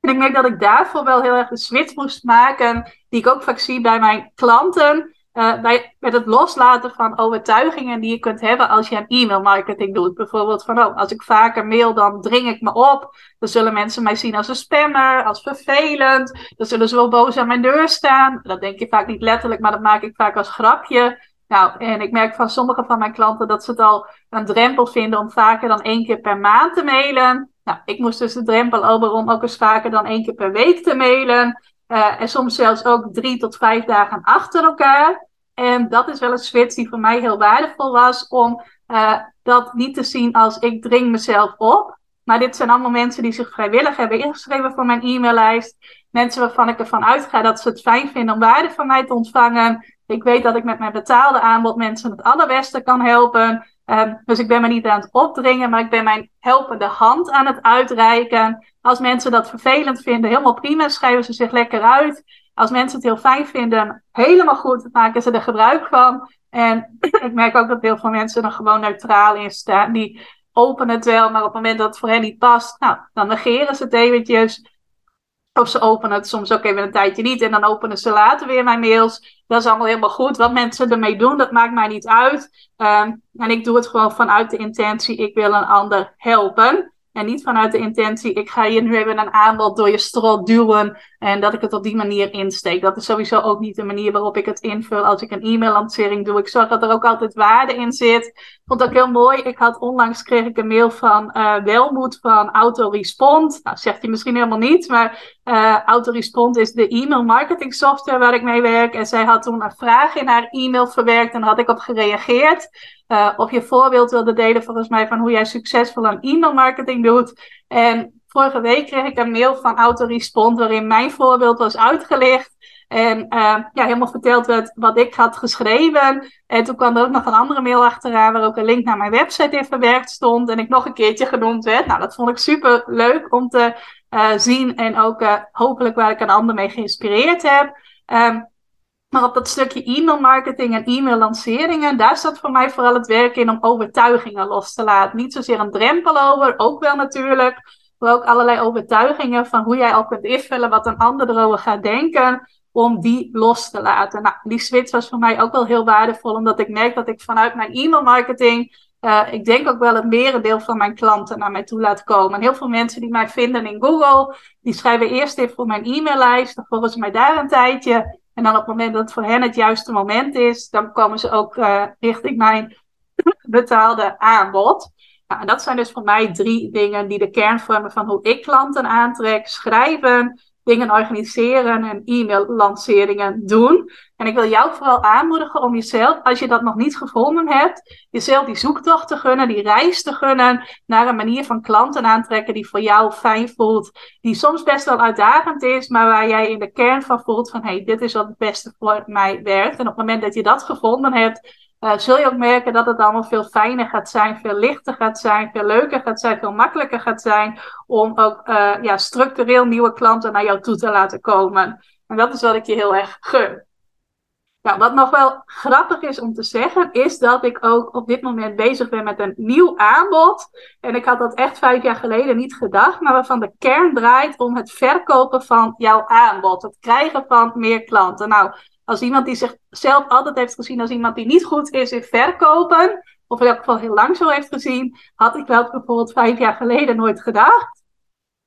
En ik merk dat ik daarvoor wel heel erg de switch moest maken, die ik ook vaak zie bij mijn klanten. Uh, bij, met het loslaten van overtuigingen die je kunt hebben als je een e-mail marketing doet. Bijvoorbeeld van, oh, als ik vaker mail, dan dring ik me op. Dan zullen mensen mij zien als een spammer, als vervelend. Dan zullen ze wel boos aan mijn deur staan. Dat denk je vaak niet letterlijk, maar dat maak ik vaak als grapje. Nou, en ik merk van sommige van mijn klanten dat ze het al een drempel vinden om vaker dan één keer per maand te mailen. Nou, ik moest dus de drempel over om ook eens vaker dan één keer per week te mailen. Uh, en soms zelfs ook drie tot vijf dagen achter elkaar. En dat is wel een switch die voor mij heel waardevol was om uh, dat niet te zien als ik dring mezelf op. Maar dit zijn allemaal mensen die zich vrijwillig hebben ingeschreven voor mijn e-maillijst. Mensen waarvan ik ervan uitga dat ze het fijn vinden om waarde van mij te ontvangen. Ik weet dat ik met mijn betaalde aanbod mensen het allerbeste kan helpen. Um, dus ik ben me niet aan het opdringen, maar ik ben mijn helpende hand aan het uitreiken. Als mensen dat vervelend vinden, helemaal prima, schrijven ze zich lekker uit. Als mensen het heel fijn vinden, helemaal goed, maken ze er gebruik van. En ik merk ook dat heel veel mensen er gewoon neutraal in staan. Die openen het wel, maar op het moment dat het voor hen niet past, nou, dan negeren ze het eventjes. Of ze openen het soms ook even een tijdje niet en dan openen ze later weer mijn mails. Dat is allemaal helemaal goed. Wat mensen ermee doen, dat maakt mij niet uit. Um, en ik doe het gewoon vanuit de intentie, ik wil een ander helpen. En niet vanuit de intentie, ik ga je nu even een aanbod door je strot duwen en dat ik het op die manier insteek. Dat is sowieso ook niet de manier waarop ik het invul als ik een e-mail-lancering doe. Ik zorg dat er ook altijd waarde in zit. Vond ook heel mooi. Ik had onlangs kreeg ik een mail van uh, Welmoed van Autorespond. Nou, zegt hij misschien helemaal niet, maar Uh, Autorespond is de e-mail marketing software waar ik mee werk. En zij had toen een vraag in haar e-mail verwerkt en daar had ik op gereageerd. Uh, of je voorbeeld wilde delen volgens mij van hoe jij succesvol aan e-mail marketing doet. En vorige week kreeg ik een mail van Autorespond waarin mijn voorbeeld was uitgelicht. En uh, ja, helemaal verteld werd wat ik had geschreven. En toen kwam er ook nog een andere mail achteraan waar ook een link naar mijn website in verwerkt stond. En ik nog een keertje genoemd werd. Nou, dat vond ik super leuk om te uh, zien. En ook uh, hopelijk waar ik een ander mee geïnspireerd heb. Um, maar op dat stukje e-mail marketing en e-mail lanceringen, daar zat voor mij vooral het werk in om overtuigingen los te laten. Niet zozeer een drempel over, ook wel natuurlijk. Maar ook allerlei overtuigingen van hoe jij al kunt invullen wat een ander erover gaat denken om die los te laten. Nou, die switch was voor mij ook wel heel waardevol, omdat ik merk dat ik vanuit mijn e-mail marketing, uh, ik denk ook wel het merendeel van mijn klanten naar mij toe laat komen. En heel veel mensen die mij vinden in Google, die schrijven eerst even voor mijn e-maillijst, dan volgen ze mij daar een tijdje. En dan op het moment dat het voor hen het juiste moment is, dan komen ze ook uh, richting mijn betaalde aanbod. Nou, en dat zijn dus voor mij drie dingen die de kern vormen van hoe ik klanten aantrek. Schrijven, dingen organiseren en e-mail-lanceringen doen. En ik wil jou vooral aanmoedigen om jezelf, als je dat nog niet gevonden hebt, jezelf die zoektocht te gunnen, die reis te gunnen naar een manier van klanten aantrekken die voor jou fijn voelt, die soms best wel uitdagend is, maar waar jij in de kern van voelt van hé, hey, dit is wat het beste voor mij werkt. En op het moment dat je dat gevonden hebt, uh, zul je ook merken dat het allemaal veel fijner gaat zijn, veel lichter gaat zijn, veel leuker gaat zijn, veel makkelijker gaat zijn om ook uh, ja, structureel nieuwe klanten naar jou toe te laten komen. En dat is wat ik je heel erg gun. Nou, wat nog wel grappig is om te zeggen, is dat ik ook op dit moment bezig ben met een nieuw aanbod. En ik had dat echt vijf jaar geleden niet gedacht, maar waarvan de kern draait om het verkopen van jouw aanbod. Het krijgen van meer klanten. Nou, als iemand die zichzelf altijd heeft gezien als iemand die niet goed is in verkopen, of in elk geval heel lang zo heeft gezien, had ik dat bijvoorbeeld vijf jaar geleden nooit gedacht.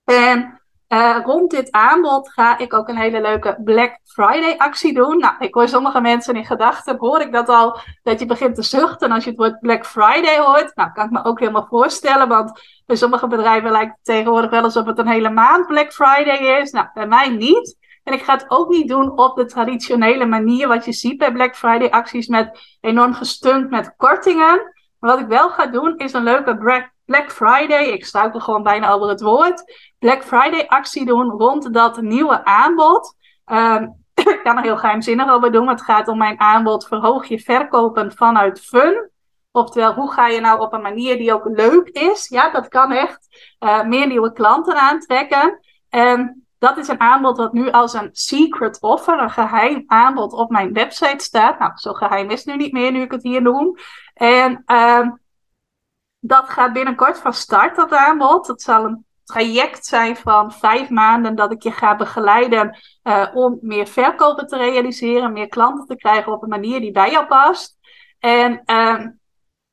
En uh, rond dit aanbod ga ik ook een hele leuke Black Friday actie doen. Nou, ik hoor sommige mensen in gedachten, hoor ik dat al, dat je begint te zuchten als je het woord Black Friday hoort. Nou, kan ik me ook helemaal voorstellen, want bij sommige bedrijven lijkt het tegenwoordig wel alsof het een hele maand Black Friday is. Nou, bij mij niet. En ik ga het ook niet doen op de traditionele manier wat je ziet bij Black Friday acties met enorm gestunt met kortingen. Maar wat ik wel ga doen is een leuke Black Friday, ik struikel gewoon bijna over het woord, Black Friday actie doen rond dat nieuwe aanbod. Um, ik kan er heel geheimzinnig over doen, het gaat om mijn aanbod verhoog je verkopen vanuit fun. Oftewel, hoe ga je nou op een manier die ook leuk is, ja dat kan echt, uh, meer nieuwe klanten aantrekken. En dat is een aanbod wat nu als een secret offer, een geheim aanbod op mijn website staat. Nou, zo geheim is het nu niet meer, nu ik het hier noem. En uh, dat gaat binnenkort van start, dat aanbod. Dat zal een traject zijn van vijf maanden dat ik je ga begeleiden uh, om meer verkopen te realiseren, meer klanten te krijgen op een manier die bij jou past. En uh,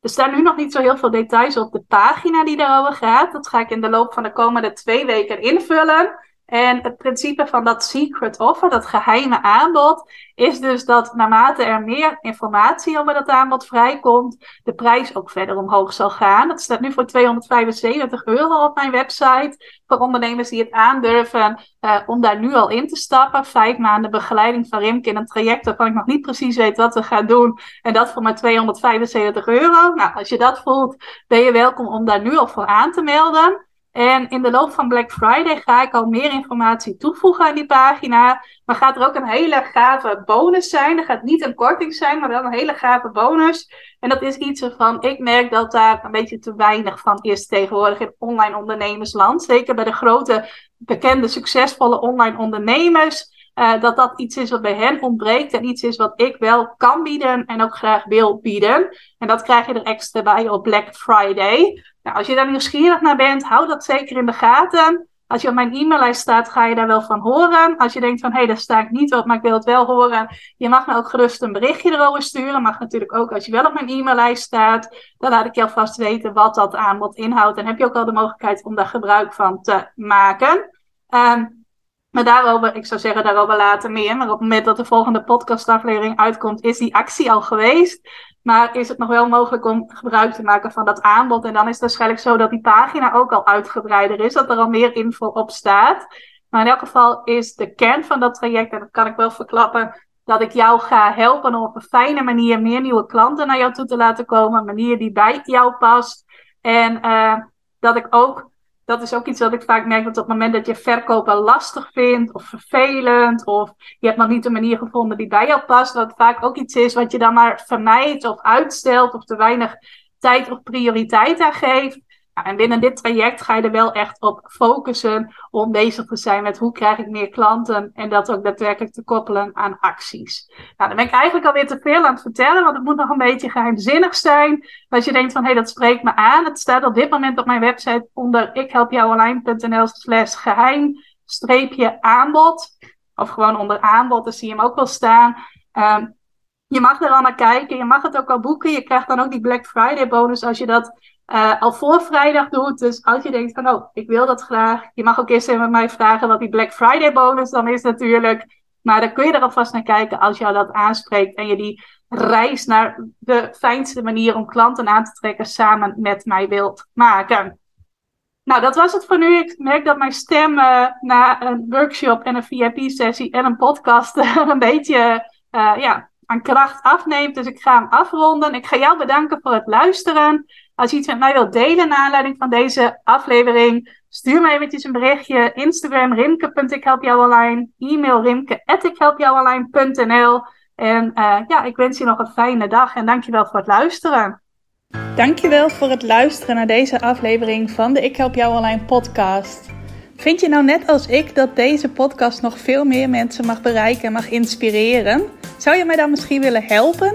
er staan nu nog niet zo heel veel details op de pagina die daarover gaat. Dat ga ik in de loop van de komende twee weken invullen. En het principe van dat secret offer, dat geheime aanbod, is dus dat naarmate er meer informatie over dat aanbod vrijkomt, de prijs ook verder omhoog zal gaan. Dat staat nu voor 275 euro op mijn website. Voor ondernemers die het aandurven uh, om daar nu al in te stappen. Vijf maanden begeleiding van Rimke in een traject waarvan ik nog niet precies weet wat we gaan doen. En dat voor maar 275 euro. Nou, als je dat voelt, ben je welkom om daar nu al voor aan te melden. En in de loop van Black Friday ga ik al meer informatie toevoegen aan die pagina. Maar gaat er ook een hele gave bonus zijn. Er gaat niet een korting zijn, maar wel een hele gave bonus. En dat is iets waarvan ik merk dat daar een beetje te weinig van is tegenwoordig in online ondernemersland. Zeker bij de grote, bekende, succesvolle online ondernemers. Uh, dat dat iets is wat bij hen ontbreekt en iets is wat ik wel kan bieden en ook graag wil bieden. En dat krijg je er extra bij op Black Friday. Nou, als je daar nieuwsgierig naar bent, hou dat zeker in de gaten. Als je op mijn e-maillijst staat, ga je daar wel van horen. Als je denkt van, hé, hey, daar sta ik niet op, maar ik wil het wel horen. Je mag me ook gerust een berichtje erover sturen. Mag natuurlijk ook als je wel op mijn e-maillijst staat. Dan laat ik je alvast weten wat dat aanbod inhoudt. En heb je ook al de mogelijkheid om daar gebruik van te maken. Um, maar daarover, ik zou zeggen daarover later meer. Maar op het moment dat de volgende podcastaflevering uitkomt, is die actie al geweest. Maar is het nog wel mogelijk om gebruik te maken van dat aanbod? En dan is het waarschijnlijk zo dat die pagina ook al uitgebreider is, dat er al meer info op staat. Maar in elk geval is de kern van dat traject, en dat kan ik wel verklappen, dat ik jou ga helpen om op een fijne manier meer nieuwe klanten naar jou toe te laten komen. Een manier die bij jou past. En uh, dat ik ook, dat is ook iets wat ik vaak merk, dat op het moment dat je verkopen lastig vindt of vervelend, of je hebt nog niet een manier gevonden die bij jou past, dat vaak ook iets is wat je dan maar vermijdt of uitstelt of te weinig tijd of prioriteit aan geeft. Nou, en binnen dit traject ga je er wel echt op focussen om bezig te zijn met hoe krijg ik meer klanten en dat ook daadwerkelijk te koppelen aan acties. Nou, dan ben ik eigenlijk alweer te veel aan het vertellen, want het moet nog een beetje geheimzinnig zijn. Als je denkt van hé, hey, dat spreekt me aan. Het staat op dit moment op mijn website onder ikhelpjouonline.nl slash geheim streepje aanbod. Of gewoon onder aanbod, dan zie je hem ook wel staan. Um, je mag er al naar kijken, je mag het ook al boeken. Je krijgt dan ook die Black Friday bonus als je dat uh, al voor vrijdag doet. Dus als je denkt van, oh, ik wil dat graag. Je mag ook eerst even met mij vragen wat die Black Friday bonus dan is natuurlijk. Maar dan kun je er alvast naar kijken als jou dat aanspreekt. En je die reis naar de fijnste manier om klanten aan te trekken samen met mij wilt maken. Nou, dat was het voor nu. Ik merk dat mijn stem uh, na een workshop en een VIP-sessie en een podcast een beetje uh, ja, aan kracht afneemt. Dus ik ga hem afronden. Ik ga jou bedanken voor het luisteren. Als je iets met mij wilt delen naar aanleiding van deze aflevering, stuur mij eventjes een berichtje. Instagram rimke.ikhelpjouonline. E-mail rimke.ikhelpjouonline.nl En uh, ja, ik wens je nog een fijne dag en dankjewel voor het luisteren. Dankjewel voor het luisteren naar deze aflevering van de Ik Help Jou Online podcast. Vind je nou net als ik dat deze podcast nog veel meer mensen mag bereiken en mag inspireren? Zou je mij dan misschien willen helpen?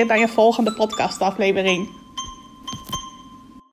bij een volgende podcastaflevering.